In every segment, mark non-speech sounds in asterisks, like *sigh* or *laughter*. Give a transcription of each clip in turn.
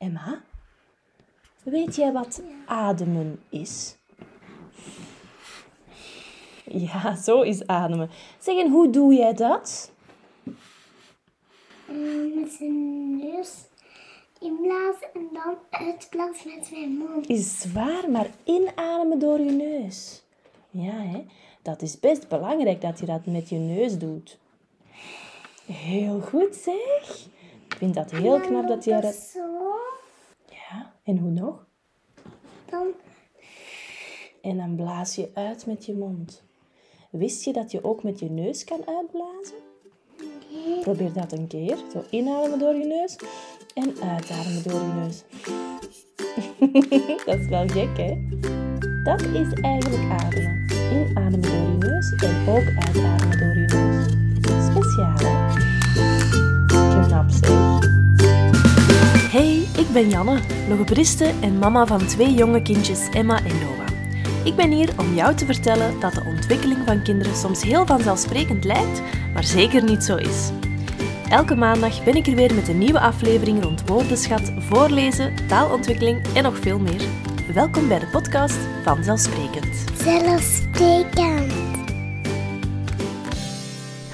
Emma, weet jij wat ademen is? Ja, zo is ademen. Zeg, en hoe doe jij dat? Mm, met zijn neus inblazen en dan uitblazen met mijn mond. Is zwaar, maar inademen door je neus. Ja, hè? Dat is best belangrijk dat je dat met je neus doet. Heel goed, zeg. Ik vind dat heel knap dat jij dat... Zo, en hoe nog? dan En dan blaas je uit met je mond. Wist je dat je ook met je neus kan uitblazen? Probeer dat een keer. Zo inademen door je neus en uitademen door je neus. *laughs* dat is wel gek, hè? Dat is eigenlijk ademen. Inademen door je neus en ook uitademen door je neus. Speciaal, ik ben Janne, logopediste en mama van twee jonge kindjes Emma en Noah. Ik ben hier om jou te vertellen dat de ontwikkeling van kinderen soms heel vanzelfsprekend lijkt, maar zeker niet zo is. Elke maandag ben ik er weer met een nieuwe aflevering rond woordenschat, voorlezen, taalontwikkeling en nog veel meer. Welkom bij de podcast Vanzelfsprekend. Zelfsprekend.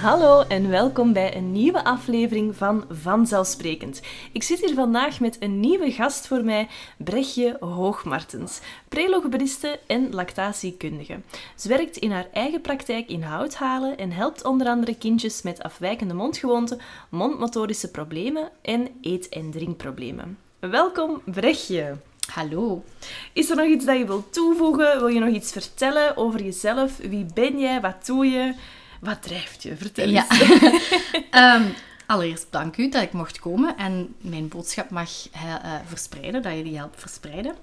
Hallo en welkom bij een nieuwe aflevering van Vanzelfsprekend. Ik zit hier vandaag met een nieuwe gast voor mij, Brechtje Hoogmartens, prelogopediste en lactatiekundige. Ze werkt in haar eigen praktijk in Houthalen en helpt onder andere kindjes met afwijkende mondgewoonten, mondmotorische problemen en eet- en drinkproblemen. Welkom Brechtje. Hallo. Is er nog iets dat je wilt toevoegen? Wil je nog iets vertellen over jezelf? Wie ben jij? Wat doe je? Wat drijft je? Vertel Ja. eens. *laughs* Ehm, allereerst dank u dat ik mocht komen en mijn boodschap mag eh, verspreiden, dat je die helpt verspreiden.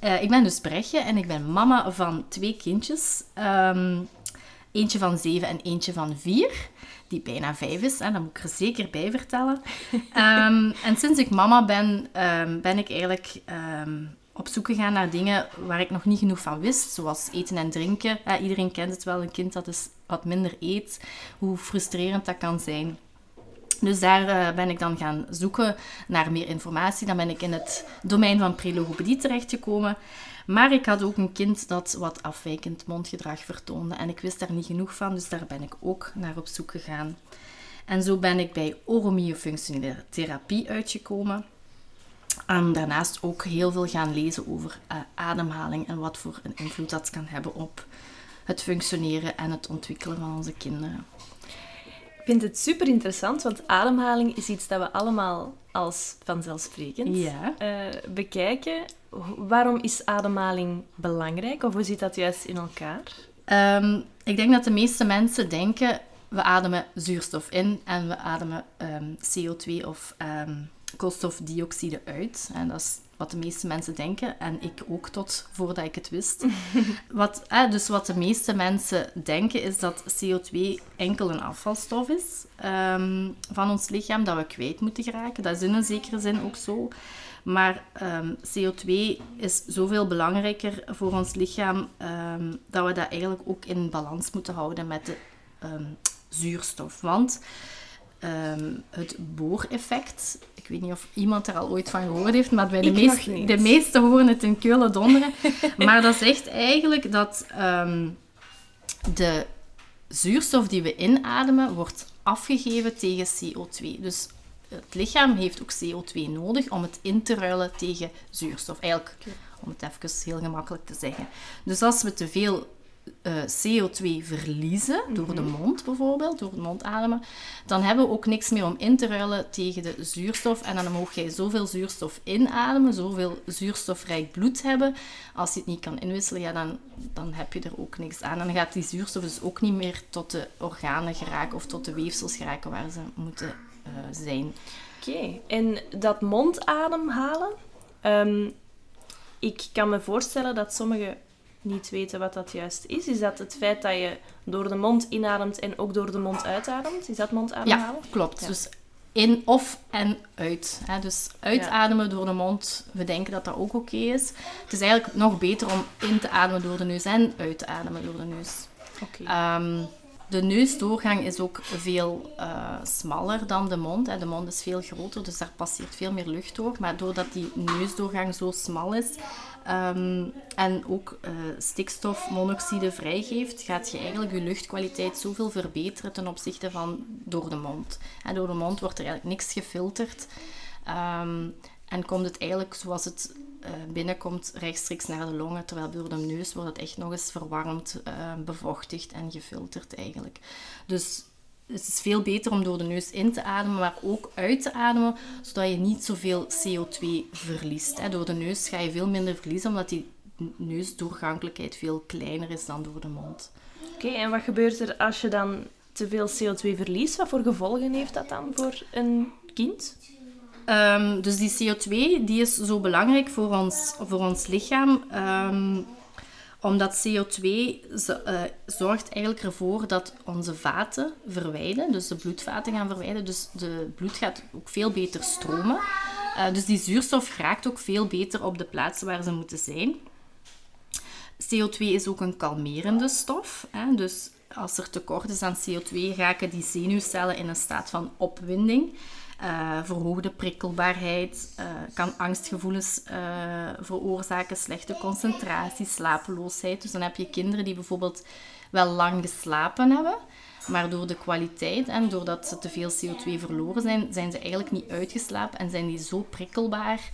Eh, ik ben dus Brechtje en ik ben mama van twee kindjes. Ehm, eentje van zeven en eentje van vier, die bijna vijf is. En dat moet ik er zeker bij vertellen. *laughs* Ehm, en sinds ik mama ben, ben ik eigenlijk op zoek gegaan naar dingen waar ik nog niet genoeg van wist. Zoals eten en drinken. Iedereen kent het wel, een kind dat dus wat minder eet. Hoe frustrerend dat kan zijn. Dus daar eh, ben ik dan gaan zoeken naar meer informatie. Dan ben ik in het domein van prelogopedie terechtgekomen. Maar ik had ook een kind dat wat afwijkend mondgedrag vertoonde. En ik wist daar niet genoeg van, dus daar ben ik ook naar op zoek gegaan. En zo ben ik bij oromyofunctionele therapie uitgekomen. En daarnaast ook heel veel gaan lezen over eh, ademhaling en wat voor een invloed dat kan hebben op het functioneren en het ontwikkelen van onze kinderen. Ik vind het super interessant, want ademhaling is iets dat we allemaal als vanzelfsprekend Ja. eh, bekijken. Waarom is ademhaling belangrijk? Of hoe zit dat juist in elkaar? Ehm, ik denk dat de meeste mensen denken, we ademen zuurstof in en we ademen ehm, CO2 of ehm, koolstofdioxide uit. En dat is wat de meeste mensen denken. En ik ook tot voordat ik het wist. *laughs* wat, eh, dus wat de meeste mensen denken is dat CO2 enkel een afvalstof is ehm, van ons lichaam dat we kwijt moeten geraken. Dat is in een zekere zin ook zo. Maar ehm, CO2 is zoveel belangrijker voor ons lichaam ehm, dat we dat eigenlijk ook in balans moeten houden met de zuurstof. Want ehm, het booreffect, ik weet niet of iemand er al ooit van gehoord heeft, maar bij de, meest, de meesten horen het in Keulen donderen. *laughs* maar dat zegt eigenlijk dat ehm, de zuurstof die we inademen wordt afgegeven tegen CO2. Dus het lichaam heeft ook CO2 nodig om het in te ruilen tegen zuurstof. Eigenlijk, om het even heel gemakkelijk te zeggen. Dus als we te veel eh, CO2 verliezen, door de mond bijvoorbeeld, door het mondademen, dan hebben we ook niks meer om in te ruilen tegen de zuurstof. En dan mag jij zoveel zuurstof inademen, zoveel zuurstofrijk bloed hebben. Als je het niet kan inwisselen, ja, dan, dan heb je er ook niks aan. En dan gaat die zuurstof dus ook niet meer tot de organen geraken of tot de weefsels geraken waar ze moeten eh, zijn. Oké, en dat mondademhalen. ehm, ik kan me voorstellen dat sommigen niet weten wat dat juist is. Is dat het feit dat je door de mond inademt en ook door de mond uitademt? Is dat mondademhalen? Ja, klopt. Ja. Dus in of en uit. Hè. Dus uitademen door de mond, we denken dat dat ook oké is. Het is eigenlijk nog beter om in te ademen door de neus en uit te ademen door de neus. Oké. Ehm, de neusdoorgang is ook veel eh, smaller dan de mond. Hè. De mond is veel groter, dus daar passeert veel meer lucht door. Maar doordat die neusdoorgang zo smal is ehm, en ook uh, stikstofmonoxide vrijgeeft, gaat je eigenlijk je luchtkwaliteit zoveel verbeteren ten opzichte van door de mond. En door de mond wordt er eigenlijk niks gefilterd. Ehm, en komt het eigenlijk zoals het binnenkomt rechtstreeks naar de longen, terwijl door de neus wordt het echt nog eens verwarmd, uh, bevochtigd en gefilterd eigenlijk. Dus het is veel beter om door de neus in te ademen, maar ook uit te ademen, zodat je niet zoveel CO2 verliest. Door de neus ga je veel minder verliezen, omdat die neusdoorgankelijkheid veel kleiner is dan door de mond. Oké, en wat gebeurt er als je dan te veel CO2 verliest? Wat voor gevolgen heeft dat dan voor een kind? Um, dus die CO2 die is zo belangrijk voor ons, voor ons lichaam. Um, omdat CO2 uh, zorgt eigenlijk ervoor dat onze vaten verwijden. Dus de bloedvaten gaan verwijden. Dus de bloed gaat ook veel beter stromen. Uh, dus die zuurstof raakt ook veel beter op de plaatsen waar ze moeten zijn. CO2 is ook een kalmerende stof. Hè? Dus als er tekort is aan CO2, raken die zenuwcellen in een staat van opwinding. Uh, verhoogde prikkelbaarheid, uh, kan angstgevoelens uh, veroorzaken, slechte concentratie, slapeloosheid. Dus dan heb je kinderen die bijvoorbeeld wel lang geslapen hebben, maar door de kwaliteit en doordat ze te veel CO2 verloren zijn, zijn ze eigenlijk niet uitgeslapen en zijn die zo prikkelbaar.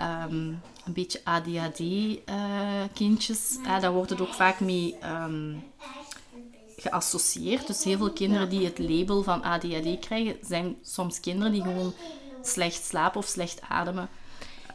Um, een beetje ADHD-kindjes, daar wordt het ook vaak mee um, geassocieerd. Dus heel veel kinderen die het label van ADHD krijgen, zijn soms kinderen die gewoon slecht slapen of slecht ademen.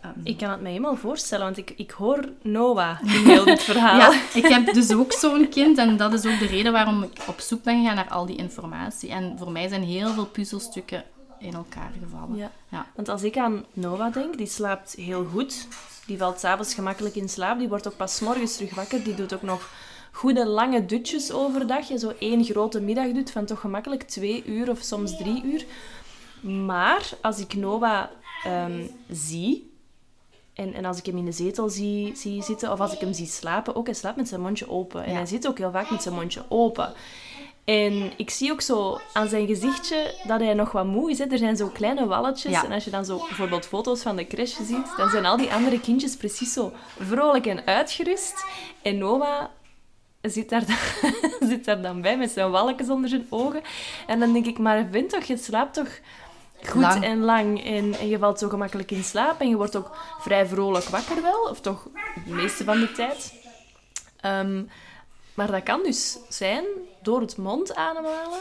Um, ik kan het me helemaal voorstellen, want ik, ik hoor Noah *laughs* in heel dit verhaal. ja, ik heb dus ook zo'n kind en dat is ook de reden waarom ik op zoek ben gegaan naar al die informatie. En voor mij zijn heel veel puzzelstukken in elkaar gevallen. Ja. ja. Want als ik aan Noah denk, die slaapt heel goed. Die valt s'avonds gemakkelijk in slaap. Die wordt ook pas morgens terug wakker. Die doet ook nog goede lange dutjes overdag. Je zo één grote middagdut van toch gemakkelijk twee uur of soms drie uur. Maar als ik Noah um, zie, en, en als ik hem in de zetel zie, zie zitten, of als ik hem zie slapen, ook hij slaapt met zijn mondje open. En ja. hij zit ook heel vaak met zijn mondje open. En ik zie ook zo aan zijn gezichtje dat hij nog wat moe is. Hè. Er zijn zo kleine walletjes. Ja. En als je dan zo bijvoorbeeld foto's van de crash ziet, dan zijn al die andere kindjes precies zo vrolijk en uitgerust. En Noah zit daar, dan, *laughs* zit daar dan bij met zijn walletjes onder zijn ogen. En dan denk ik, maar vind toch, je slaapt toch goed lang. en lang. En, en, je valt zo gemakkelijk in slaap. En je wordt ook vrij vrolijk wakker wel. Of toch de meeste van de tijd. Um, maar dat kan dus zijn door het mond ademhalen.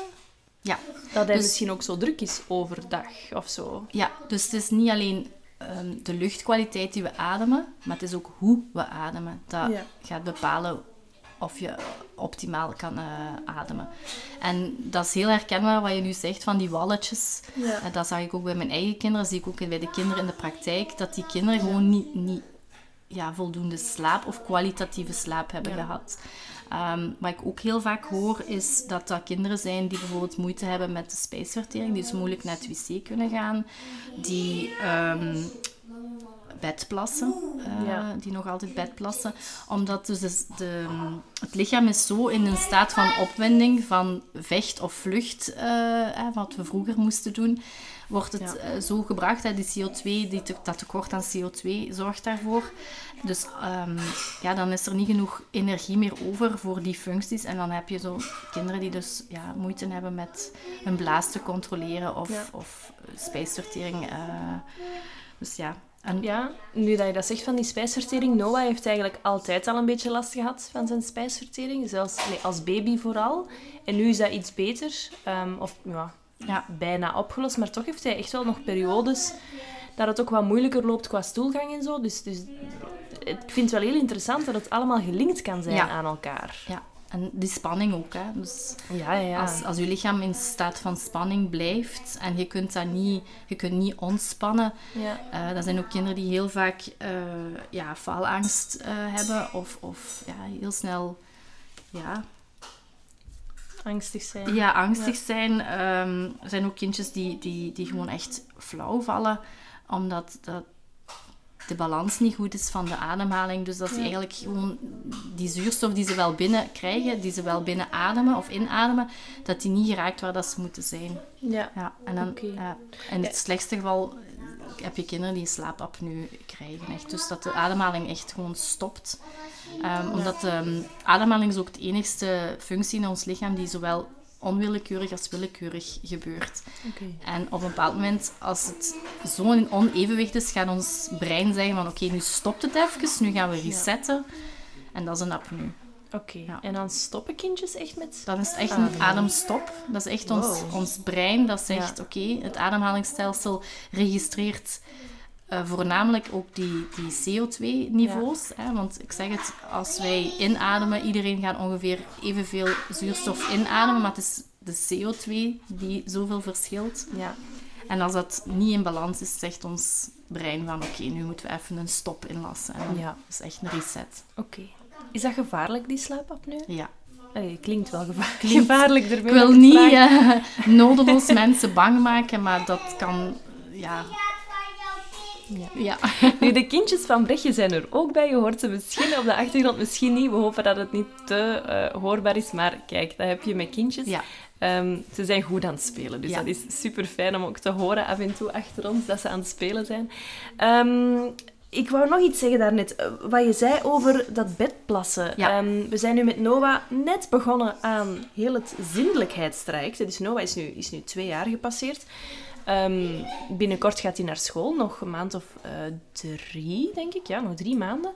Ja. Dat hij dus, misschien ook zo druk is overdag of zo. Ja, dus het is niet alleen um, de luchtkwaliteit die we ademen, maar het is ook hoe we ademen. Dat ja. gaat bepalen of je optimaal kan uh, ademen. En dat is heel herkenbaar wat je nu zegt van die walletjes. Ja. Uh, dat zag ik ook bij mijn eigen kinderen, zie ik ook bij de kinderen in de praktijk, dat die kinderen ja. gewoon niet, niet ja, voldoende slaap of kwalitatieve slaap hebben ja. gehad. Um, wat ik ook heel vaak hoor, is dat dat kinderen zijn die bijvoorbeeld moeite hebben met de spijsvertering, die dus moeilijk naar het wc kunnen gaan, die um, bedplassen, uh, ja. die nog altijd bedplassen. Omdat dus de, de, het lichaam is zo in een staat van opwinding, van vecht of vlucht, uh, eh, wat we vroeger moesten doen, wordt het ja. uh, zo gebracht. Hè, die CO2, die te, dat tekort aan CO2 zorgt daarvoor. Dus um, ja, dan is er niet genoeg energie meer over voor die functies. En dan heb je zo kinderen die dus ja, moeite hebben met hun blaas te controleren of, ja. of spijsvertering. dus ja, en ja, nu dat je dat zegt van die spijsvertering, Noah heeft eigenlijk altijd al een beetje last gehad van zijn spijsvertering, zelfs nee, als baby vooral. En nu is dat iets beter, um, of ja, ja, bijna opgelost, maar toch heeft hij echt wel nog periodes dat het ook wat moeilijker loopt qua stoelgang en zo. Dus, dus ik vind het wel heel interessant dat het allemaal gelinkt kan zijn ja. aan elkaar. Ja, en die spanning ook. Hè. Dus ja, ja. Als, als je lichaam in staat van spanning blijft en je kunt dat niet, je kunt niet ontspannen. Ja. Uh, dat zijn ook kinderen die heel vaak uh, ja, faalangst uh, hebben of, of ja, heel snel... Ja, angstig zijn. Ja, angstig ja. zijn. Um, er zijn ook kindjes die, die, die gewoon echt flauw vallen, omdat dat de balans niet goed is van de ademhaling. Dus dat ze eigenlijk gewoon die zuurstof die ze wel binnen krijgen, die ze wel binnen ademen of inademen, dat die niet geraakt waar dat ze moeten zijn. Ja. Ja, en dan, Oké. ja, in het slechtste geval heb je kinderen die slaapapneu krijgen. Echt. Dus dat de ademhaling echt gewoon stopt. Ehm, Omdat de ehm, ademhaling is ook de enigste functie in ons lichaam die zowel onwillekeurig als willekeurig gebeurt. En op een bepaald moment, als het zo in onevenwicht is, gaat ons brein zeggen van oké, nu stopt het even, nu gaan we resetten. En dat is een apneu. Oké. Ja. En dan stoppen kindjes echt met... Dat is echt Ademen. een ademstop. Dat is echt ons, ons brein dat zegt, Ja. oké, het ademhalingsstelsel registreert eh, voornamelijk ook die, die CO2-niveaus. Hè? Want ik zeg het, als wij inademen, iedereen gaat ongeveer evenveel zuurstof inademen, maar het is de CO2 die zoveel verschilt. Ja. En als dat niet in balans is, zegt ons brein van, oké, nu moeten we even een stop inlassen. En Ja. is echt een reset. Oké. Is dat gevaarlijk, die slaapapneu? Ja. Allee, klinkt wel gevaarlijk. Gevaarlijk ermee. Ik dat wil niet eh, *laughs* nodeloos mensen bang maken, maar dat kan... Ja. Ja. *laughs* Nu, de kindjes van Brechtje zijn er ook bij. Je hoort ze misschien op de achtergrond, misschien niet. We hopen dat het niet te eh, hoorbaar is. Maar kijk, dat heb je met kindjes. Ja. Ehm, ze zijn goed aan het spelen. Dus Ja. dat is super fijn om ook te horen af en toe achter ons dat ze aan het spelen zijn. Ehm, ik wou nog iets zeggen daarnet. Eh, Wat je zei over dat bedplassen. Ja. Ehm, we zijn nu met Noah net begonnen aan heel het zindelijkheidstraject. Dus Noah is nu, is nu twee jaar gepasseerd. Ehm, binnenkort gaat hij naar school, nog een maand of eh, drie, denk ik. Ja, nog drie maanden.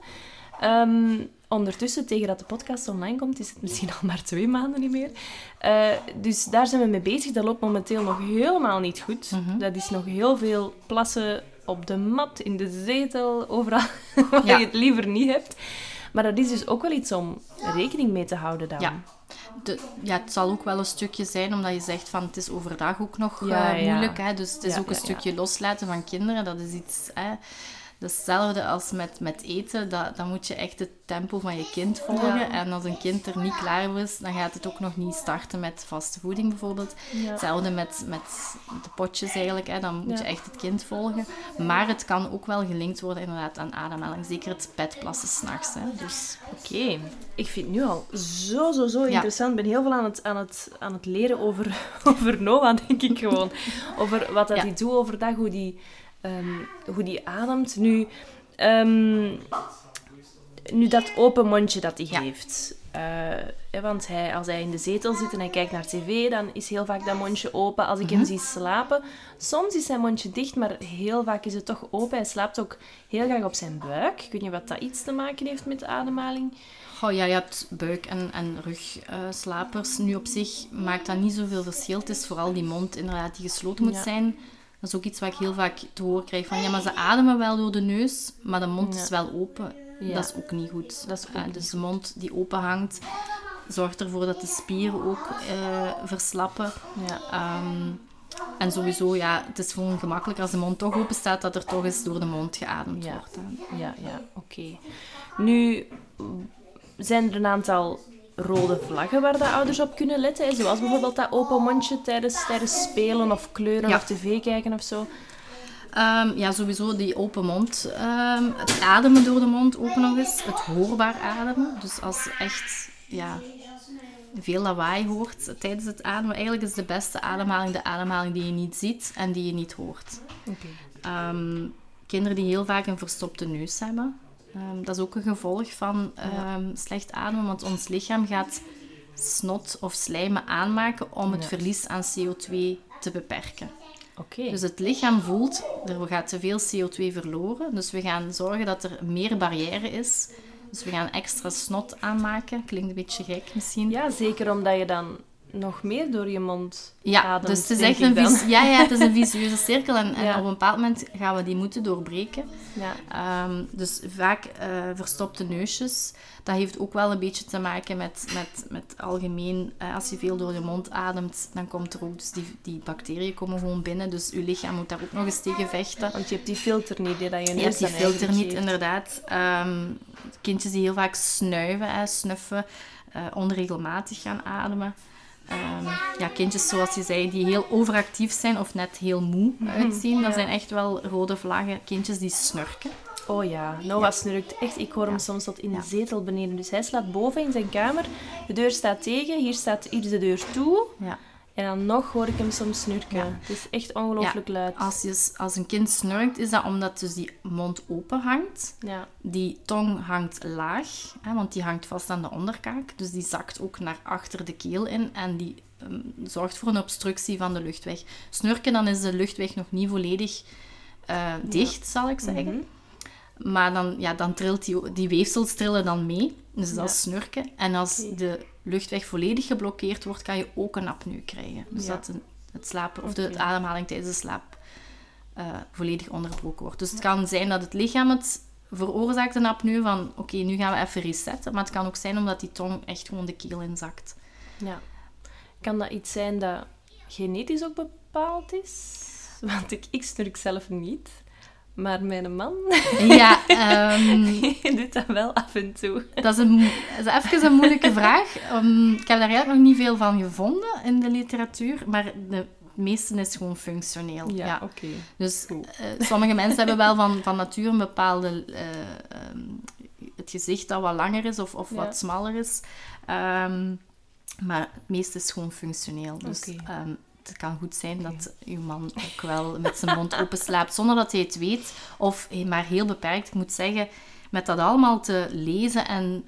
Ehm, ondertussen, tegen dat de podcast online komt, is het misschien *laughs* al maar twee maanden niet meer. Eh, dus daar zijn we mee bezig. Dat loopt momenteel nog helemaal niet goed. Mhm. Dat is nog heel veel plassen op de mat, in de zetel, overal *laughs* waar je het liever niet hebt. Maar dat is dus ook wel iets om rekening mee te houden dan. Ja. De, ja, het zal ook wel een stukje zijn, omdat je zegt van het is overdag ook nog Ja, eh, ja. moeilijk. Hè? Dus het is Ja, ook een stukje loslaten van kinderen. Dat is iets... Hè? Hetzelfde als met, met eten, dat, dan moet je echt het tempo van je kind volgen. Ja. En als een kind er niet klaar voor is, dan gaat het ook nog niet starten met vaste voeding bijvoorbeeld. Ja. Hetzelfde met, met de potjes eigenlijk, hè. dan moet je echt het kind volgen. Maar het kan ook wel gelinkt worden inderdaad aan ademhaling. Zeker het bedplassen s'nachts. Dus Oké, ik vind het nu al zo, zo, zo interessant. Ik ben heel veel aan het, aan het, aan het leren over, *laughs* over Noah, denk ik gewoon. Over wat dat hij doet overdag, hoe die, ehm, hoe die ademt. Nu, ehm, nu dat open mondje dat hij Ja. heeft. Eh, want hij, als hij in de zetel zit en hij kijkt naar tv, dan is heel vaak dat mondje open. Als ik Mhm. hem zie slapen, soms is zijn mondje dicht, maar heel vaak is het toch open. Hij slaapt ook heel graag op zijn buik. Ik weet niet wat dat iets te maken heeft met de ademhaling. Goh, ja, je hebt buik- en, en rugslapers. nu op zich maakt dat niet zoveel verschil. Het is vooral die mond inderdaad die gesloten moet Ja. zijn. Dat is ook iets wat ik heel vaak te horen krijg van ja, maar ze ademen wel door de neus, maar de mond Ja. is wel open. Ja. Dat is ook niet goed. Dat is ook Eh, dus de mond die open hangt, zorgt ervoor dat de spieren ook eh, verslappen. Ja. Ehm, en sowieso, ja, het is gewoon gemakkelijker als de mond toch open staat, dat er toch eens door de mond geademd wordt. hè. Ja, ja, oké. Nu zijn er een aantal rode vlaggen waar de ouders op kunnen letten. Zoals bijvoorbeeld dat open mondje tijdens, tijdens spelen of kleuren Ja. of tv kijken of zo. Ehm, ja, sowieso die open mond. ehm, het ademen door de mond ook nog eens. Het hoorbaar ademen. Dus als echt ja, veel lawaai hoort tijdens het ademen. Eigenlijk is de beste ademhaling de ademhaling die je niet ziet en die je niet hoort. Ehm, kinderen die heel vaak een verstopte neus hebben. Ehm, dat is ook een gevolg van ehm, slecht ademen. Want ons lichaam gaat snot of slijmen aanmaken om het verlies aan CO2 te beperken. Oké. Dus het lichaam voelt, er gaat te veel CO2 verloren. Dus we gaan zorgen dat er meer barrière is. Dus we gaan extra snot aanmaken. Klinkt een beetje gek misschien. Ja, zeker omdat je dan nog meer door je mond Ja, ademt, dus het is echt een, vis- ja, ja, het is een *laughs* visueuze cirkel. En, en op een bepaald moment gaan we die moeten doorbreken. Ja. Ehm, dus vaak eh, verstopte neusjes. Dat heeft ook wel een beetje te maken met, met, met algemeen... eh, als je veel door je mond ademt, dan komt er ook... Dus die, die bacteriën komen gewoon binnen. Dus je lichaam moet daar ook nog eens tegen vechten. Want je hebt die filter niet, hè, dat je Je neus hebt die filter niet, inderdaad. Ehm, kindjes die heel vaak snuiven, hè, snuffen, eh, onregelmatig gaan ademen. Ehm, ja, kindjes zoals je zei, die heel overactief zijn of net heel moe uitzien. Dat zijn echt wel rode vlaggen. Kindjes die snurken. Oh ja, Noah snurkt echt. Ik hoor hem soms tot in de zetel beneden. Dus hij slaapt boven in zijn kamer. De deur staat tegen. Hier staat hier de deur toe. Ja. En dan nog hoor ik hem soms snurken. Ja. Het is echt ongelooflijk luid. Als, je, als een kind snurkt, is dat omdat dus die mond open hangt. Ja. Die tong hangt laag, hè, want die hangt vast aan de onderkaak. Dus die zakt ook naar achter de keel in en die ehm, zorgt voor een obstructie van de luchtweg. Snurken, dan is de luchtweg nog niet volledig eh, dicht, zal ik zeggen. Mhm. Maar dan, ja, dan trilt die, die weefsels trillen dan mee. Dus dat is snurken. En als de luchtweg volledig geblokkeerd wordt, kan je ook een apneu krijgen. Dus dat een- het slapen of de ademhaling tijdens de slaap eh, volledig onderbroken wordt. Dus het kan zijn dat het lichaam het veroorzaakt een apneu van oké, nu gaan we even resetten. Maar het kan ook zijn omdat die tong echt gewoon de keel inzakt. ja. Kan dat iets zijn dat genetisch ook bepaald is? *laughs* Want ik, ik snurk zelf niet. Maar mijn man Ja, *laughs* ehm, doet dat wel af en toe. Dat is, een, mo- dat is even een moeilijke vraag. Ehm, ik heb daar eigenlijk nog niet veel van gevonden in de literatuur, maar de meeste is gewoon functioneel. Ja, oké. Dus eh, sommige mensen hebben wel van, van natuur een bepaalde... eh, ehm, het gezicht dat wat langer is of, of Ja. wat smaller is. Maar het meeste is gewoon functioneel. Dus Oké. Het kan goed zijn dat uw man ook wel met zijn mond *laughs* open slaapt zonder dat hij het weet. Of maar heel beperkt. Ik moet zeggen, met dat allemaal te lezen en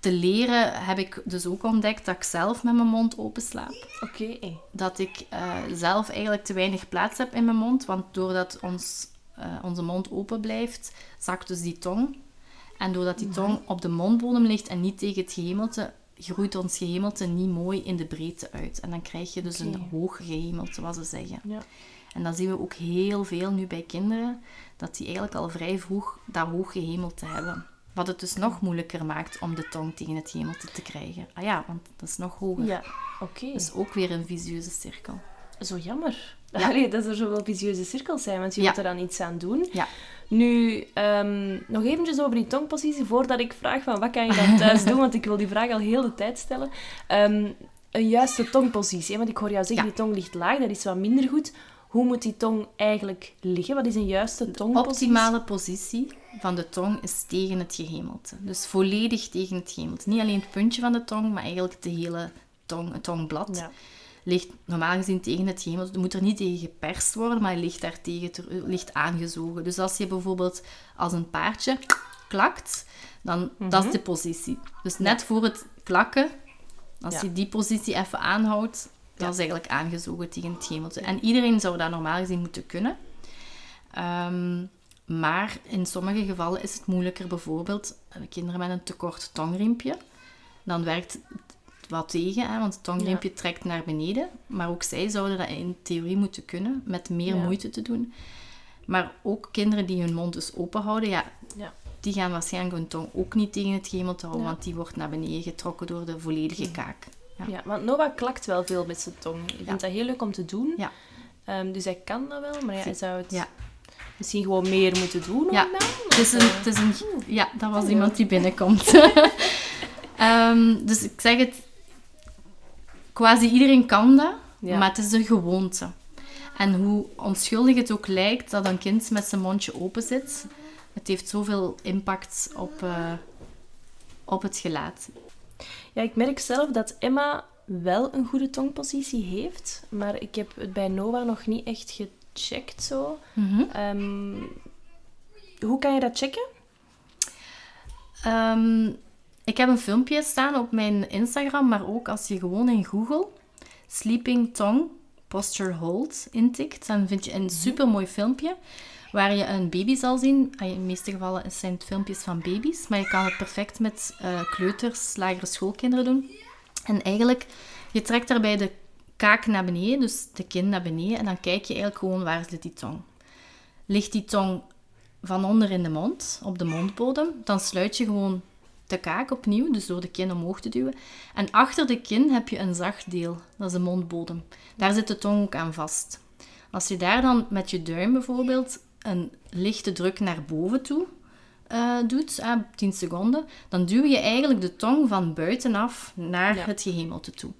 te leren, heb ik dus ook ontdekt dat ik zelf met mijn mond open slaap. Oké. Dat ik eh, zelf eigenlijk te weinig plaats heb in mijn mond. Want doordat ons, eh, onze mond open blijft, zakt dus die tong. En doordat die tong op de mondbodem ligt en niet tegen het gehemelte, groeit ons gehemelte niet mooi in de breedte uit. En dan krijg je dus een hoog gehemelte, wat ze zeggen. Ja. En dat zien we ook heel veel nu bij kinderen, dat die eigenlijk al vrij vroeg dat hoog gehemelte hebben. Wat het dus nog moeilijker maakt om de tong tegen het gehemelte te krijgen. Ah ja, want dat is nog hoger. Ja, oké. Dat is ook weer een visieuze cirkel. Zo jammer. Ja. Allee, dat er zoveel visieuze cirkels zijn, want je Ja. moet er dan iets aan doen. Ja. Nu, ehm, nog eventjes over die tongpositie, voordat ik vraag van wat kan je dan thuis *laughs* doen, want ik wil die vraag al heel de tijd stellen. Ehm, een juiste tongpositie, hè, want ik hoor jou zeggen, die tong ligt laag, dat is wat minder goed. Hoe moet die tong eigenlijk liggen? Wat is een juiste tongpositie? optimale positie van de tong is tegen het gehemelte. Dus volledig tegen het gehemelte. Niet alleen het puntje van de tong, maar eigenlijk de hele tong, het tongblad. Ja. Ligt normaal gezien tegen het gehemelte. Er moet er niet tegen geperst worden, maar ligt daar tegen, ligt aangezogen. Dus als je bijvoorbeeld als een paardje klakt, dan dat is de positie. Dus net voor het klakken, als Ja. je die positie even aanhoudt, dat is eigenlijk aangezogen tegen het gehemelte. En iedereen zou dat normaal gezien moeten kunnen. Ehm, maar in sommige gevallen is het moeilijker. Bijvoorbeeld eh, kinderen met een te kort tongriempje. Dan werkt het wat tegen, hè, want het tongriempje trekt naar beneden. Maar ook zij zouden dat in theorie moeten kunnen, met meer Ja. moeite te doen. Maar ook kinderen die hun mond dus open houden, ja, Ja. die gaan waarschijnlijk hun tong ook niet tegen het gehemelte houden, want die wordt naar beneden getrokken door de volledige kaak. Ja. Ja, want Noah klakt wel veel met zijn tong. Ik vind dat heel leuk om te doen. Ja. Ehm, dus hij kan dat wel, maar ja, hij zou het misschien gewoon meer moeten doen. Ja, dan, Het is een, eh, het is een, ja, dat was iemand die binnenkomt. *laughs* Ehm, dus ik zeg het, quasi iedereen kan dat, Ja. maar het is een gewoonte. En hoe onschuldig het ook lijkt dat een kind met zijn mondje open zit, het heeft zoveel impact op, eh, op het gelaat. Ja, ik merk zelf dat Emma wel een goede tongpositie heeft, maar ik heb het bij Noah nog niet echt gecheckt zo. Mhm. Ehm, hoe kan je dat checken? Ehm, ik heb een filmpje staan op mijn Instagram, maar ook als je gewoon in Google Sleeping Tongue Posture Hold intikt, dan vind je een supermooi filmpje waar je een baby zal zien. Ah, In de meeste gevallen zijn het filmpjes van baby's, maar je kan het perfect met eh, kleuters, lagere schoolkinderen doen. En eigenlijk, je trekt daarbij de kaak naar beneden, dus de kin naar beneden, en dan kijk je eigenlijk gewoon waar zit die tong. Ligt die tong van onder in de mond, op de mondbodem, dan sluit je gewoon de kaak opnieuw, dus door de kin omhoog te duwen. En achter de kin heb je een zacht deel, dat is de mondbodem. Daar zit de tong ook aan vast. Als je daar dan met je duim bijvoorbeeld een lichte druk naar boven toe eh, doet, eh, 10 seconden, dan duw je eigenlijk de tong van buitenaf naar Ja. het gehemelte toe.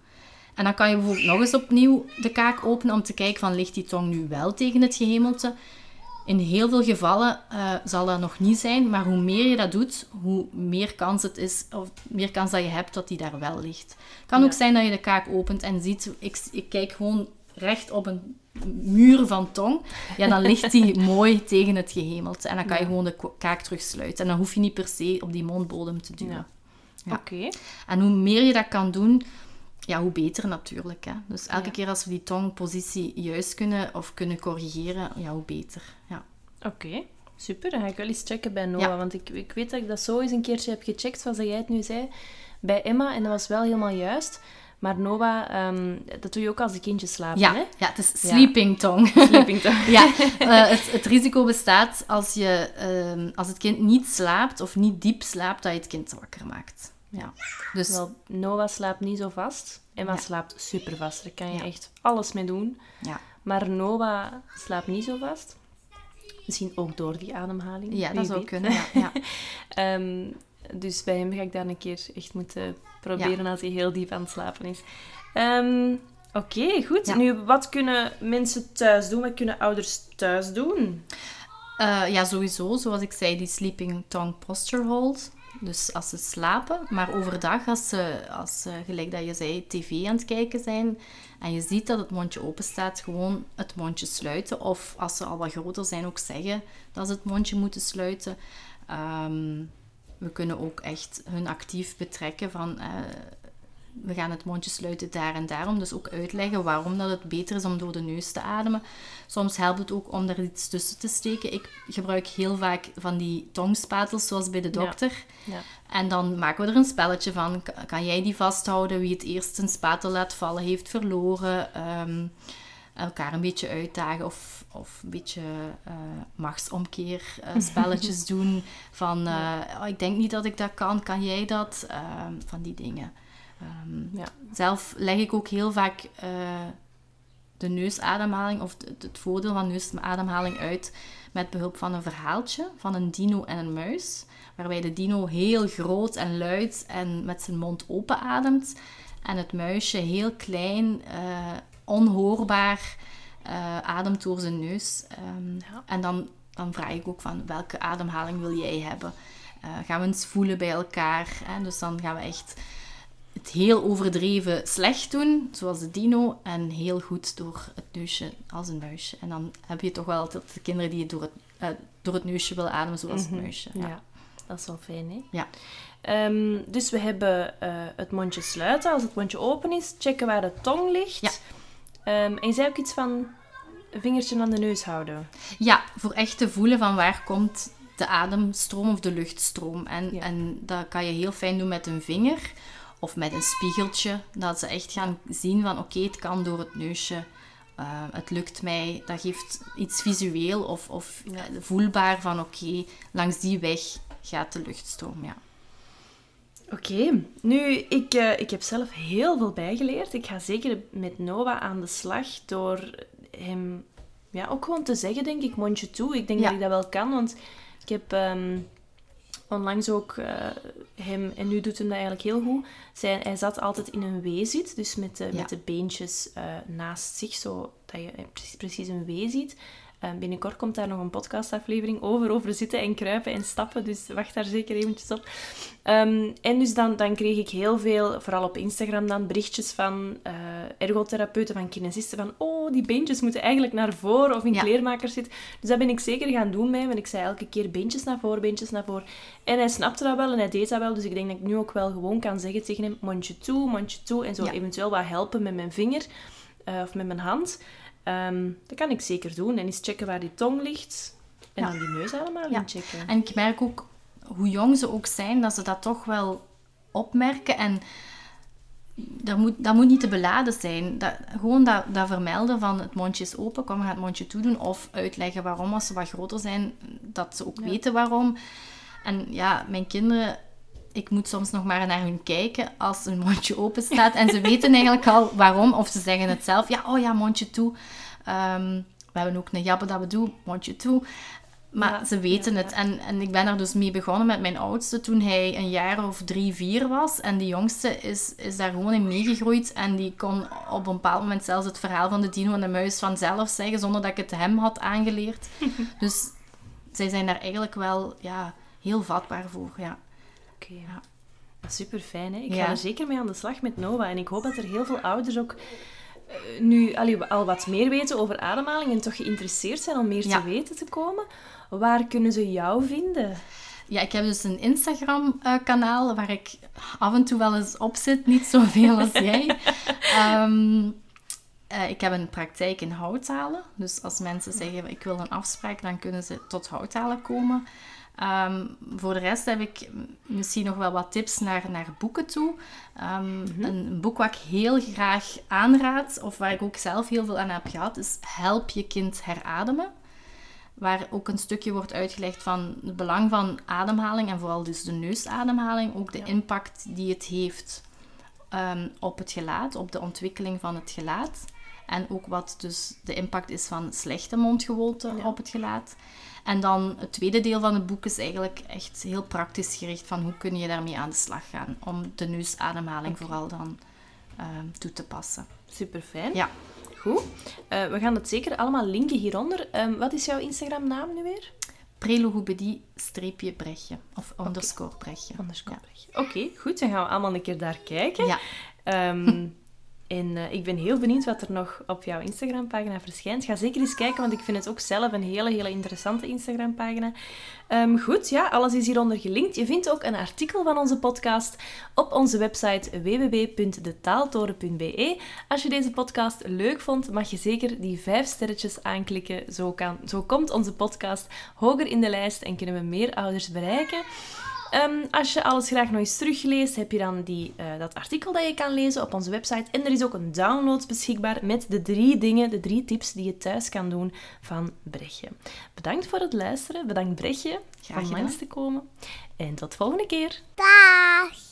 En dan kan je bijvoorbeeld nog eens opnieuw de kaak openen om te kijken van ligt die tong nu wel tegen het gehemelte. In heel veel gevallen eh, zal dat nog niet zijn, maar hoe meer je dat doet, hoe meer kans het is, of meer kans dat je hebt dat die daar wel ligt. Het kan ook zijn dat je de kaak opent en ziet, ik, ik kijk gewoon recht op een muur van tong, ja, dan ligt die *laughs* mooi tegen het gehemelte. En dan kan je gewoon de kaak terugsluiten. En dan hoef je niet per se op die mondbodem te duwen. Ja. Ja. Oké. En hoe meer je dat kan doen, ja, hoe beter natuurlijk. Hè? Dus elke Ja. keer als we die tongpositie juist kunnen of kunnen corrigeren, ja, hoe beter. Ja. Oké, super. Dan ga ik wel eens checken bij Noah. Ja. Want ik, ik weet dat ik dat zo eens een keertje heb gecheckt, zoals jij het nu zei, bij Emma. En dat was wel helemaal juist. Maar Noah, ehm, dat doe je ook als de kindjes slapen, Ja, hè? ja, het is sleeping tong. *laughs* Sleeping tongue. *laughs* ja, eh, het, het risico bestaat als, je, ehm, als het kind niet slaapt of niet diep slaapt, dat je het kind wakker maakt. Ja. Dus Wel, Noah slaapt niet zo vast. Emma Ja. slaapt super vast. Daar kan je Ja. echt alles mee doen. ja, Maar Noah slaapt niet zo vast. Misschien ook door die ademhaling. ja dat zou weet. kunnen. Ja. *laughs* Ehm, dus bij hem ga ik daar een keer echt moeten proberen als hij heel diep aan het slapen is. Ehm, Oké, goed. Nu, wat kunnen mensen thuis doen? Wat kunnen ouders thuis doen? Eh, ja, sowieso, zoals ik zei, die sleeping tongue posture hold. Dus als ze slapen, maar overdag, als ze, als ze, gelijk dat je zei, tv aan het kijken zijn en je ziet dat het mondje open staat, gewoon het mondje sluiten. Of als ze al wat groter zijn, ook zeggen dat ze het mondje moeten sluiten. Ehm, we kunnen ook echt hun actief betrekken van... eh, we gaan het mondje sluiten daar en daarom. Dus ook uitleggen waarom dat het beter is om door de neus te ademen. Soms helpt het ook om er iets tussen te steken. Ik gebruik heel vaak van die tongspatels, zoals bij de dokter. Ja. En dan maken we er een spelletje van. Kan jij die vasthouden? Wie het eerst een spatel laat vallen, heeft verloren. Ehm, elkaar een beetje uitdagen of, of een beetje eh machtsomkeer eh, *laughs* spelletjes doen. Van, eh, oh, ik denk niet dat ik dat kan, kan jij dat? Ehm, van die dingen. Ehm, Ja. Zelf leg ik ook heel vaak eh, de neusademhaling of het, het voordeel van neusademhaling uit met behulp van een verhaaltje van een dino en een muis. Waarbij de dino heel groot en luid en met zijn mond open ademt. En het muisje heel klein, eh, onhoorbaar eh, ademt door zijn neus. Ehm, Ja. En dan, dan vraag ik ook van welke ademhaling wil jij hebben? Gaan we eens voelen bij elkaar? Hè? Dus dan gaan we echt het heel overdreven slecht doen, zoals de dino, en heel goed door het neusje als een muisje. En dan heb je toch wel altijd de kinderen die het door het, eh, door het neusje willen ademen, zoals het muisje. Ja. Ja. dat is wel fijn, hè? Ja. Ehm, dus we hebben eh, het mondje sluiten. Als het mondje open is, checken waar de tong ligt. Ja. Ehm, en je zei ook iets van een vingertje aan de neus houden. Ja, voor echt te voelen van waar komt de ademstroom of de luchtstroom. En, Ja. en dat kan je heel fijn doen met een vinger of met een spiegeltje. Dat ze echt gaan zien van oké, het kan door het neusje. eh, het lukt mij. Dat geeft iets visueel of, of eh, voelbaar van oké, langs die weg gaat de luchtstroom. Ja. Oké, nu, ik, eh, ik heb zelf heel veel bijgeleerd. Ik ga zeker met Noah aan de slag door hem ja, ook gewoon te zeggen, denk ik, mondje toe. Ik denk Ja. dat ik dat wel kan, want ik heb ehm, onlangs ook eh, hem, en nu doet hem dat eigenlijk heel goed, zijn, hij zat altijd in een W-zit, dus met de, Ja. met de beentjes eh, naast zich, zo dat je precies, precies een W ziet. Eh, binnenkort komt daar nog een podcastaflevering over, over zitten en kruipen en stappen, dus wacht daar zeker eventjes op. Ehm, en dus dan, dan kreeg ik heel veel, vooral op Instagram dan, berichtjes van eh, ergotherapeuten, van kinesisten, van oh, die beentjes moeten eigenlijk naar voren of in Ja. kleermakers zitten. Dus dat ben ik zeker gaan doen hem. En ik zei elke keer beentjes naar voren, beentjes naar voren. En hij snapte dat wel en hij deed dat wel. Dus ik denk dat ik nu ook wel gewoon kan zeggen tegen hem, mondje toe, mondje toe. En zo Ja. eventueel wat helpen met mijn vinger eh, of met mijn hand. Ehm, dat kan ik zeker doen. En eens checken waar die tong ligt. En Ja. dan die neusademhaling Ja. checken. En ik merk ook, hoe jong ze ook zijn, dat ze dat toch wel opmerken. En dat moet, dat moet niet te beladen zijn. Dat, gewoon dat, dat vermelden van het mondje is open, kom, we gaan het mondje toedoen. Of uitleggen waarom, als ze wat groter zijn, dat ze ook weten waarom. En ja, mijn kinderen, ik moet soms nog maar naar hun kijken als een mondje open staat. En ze weten eigenlijk al waarom, of ze zeggen het zelf. Ja, oh ja, mondje toe. Ehm, we hebben ook een jabba dabba doe, mondje toe. Maar Ja, ze weten ja, het. En, en ik ben er dus mee begonnen met mijn oudste toen hij een jaar of drie, vier was. En die jongste is, is daar gewoon in meegegroeid. En die kon op een bepaald moment zelfs het verhaal van de dino en de muis vanzelf zeggen, zonder dat ik het hem had aangeleerd. *laughs* dus zij zijn daar eigenlijk wel ja, heel vatbaar voor. Ja. Oké. Super fijn, hè? Ik Ja. ga er zeker mee aan de slag met Nova. En ik hoop dat er heel veel ouders ook eh, nu al wat meer weten over ademhaling en toch geïnteresseerd zijn om meer Ja. te weten te komen. Waar kunnen ze jou vinden? Ja, ik heb dus een Instagram-kanaal waar ik af en toe wel eens op zit. Niet zoveel als *laughs* jij. Ehm, eh, ik heb een praktijk in Houthalen. Dus als mensen zeggen, ik wil een afspraak, dan kunnen ze tot Houthalen komen. Ehm, voor de rest heb ik misschien nog wel wat tips naar, naar boeken toe. Ehm, een, een boek wat ik heel graag aanraad, of waar ik ook zelf heel veel aan heb gehad, is Help je kind herademen waar ook een stukje wordt uitgelegd van het belang van ademhaling en vooral dus de neusademhaling, ook de impact die het heeft ehm, op het gelaat, op de ontwikkeling van het gelaat. En ook wat dus de impact is van slechte mondgewolte op het gelaat. En dan het tweede deel van het boek is eigenlijk echt heel praktisch gericht van hoe kun je daarmee aan de slag gaan om de neusademhaling vooral dan ehm, toe te passen. Super fijn. Ja. Goed. Eh, we gaan het zeker allemaal linken hieronder. Ehm, wat is jouw Instagram-naam nu weer? Prelogopedie-brechtje of underscore brechtje. Underscore Ja. Oké, goed. Dan gaan we allemaal een keer daar kijken. Ja. Ehm, *laughs* en eh, ik ben heel benieuwd wat er nog op jouw Instagram-pagina verschijnt. Ga zeker eens kijken, want ik vind het ook zelf een hele, hele interessante Instagram-pagina. Ehm, goed, ja, alles is hieronder gelinkt. Je vindt ook een artikel van onze podcast op onze website www.detaaltoren.be. Als je deze podcast leuk vond, mag je zeker die vijf sterretjes aanklikken. Zo, kan, zo komt onze podcast hoger in de lijst en kunnen we meer ouders bereiken. Ehm, als je alles graag nog eens terugleest, heb je dan die, eh, dat artikel dat je kan lezen op onze website. En er is ook een download beschikbaar met de drie dingen, de drie tips die je thuis kan doen van Brechtje. Bedankt voor het luisteren. Bedankt Brechtje Graag om langs te komen. En tot volgende keer. Dag!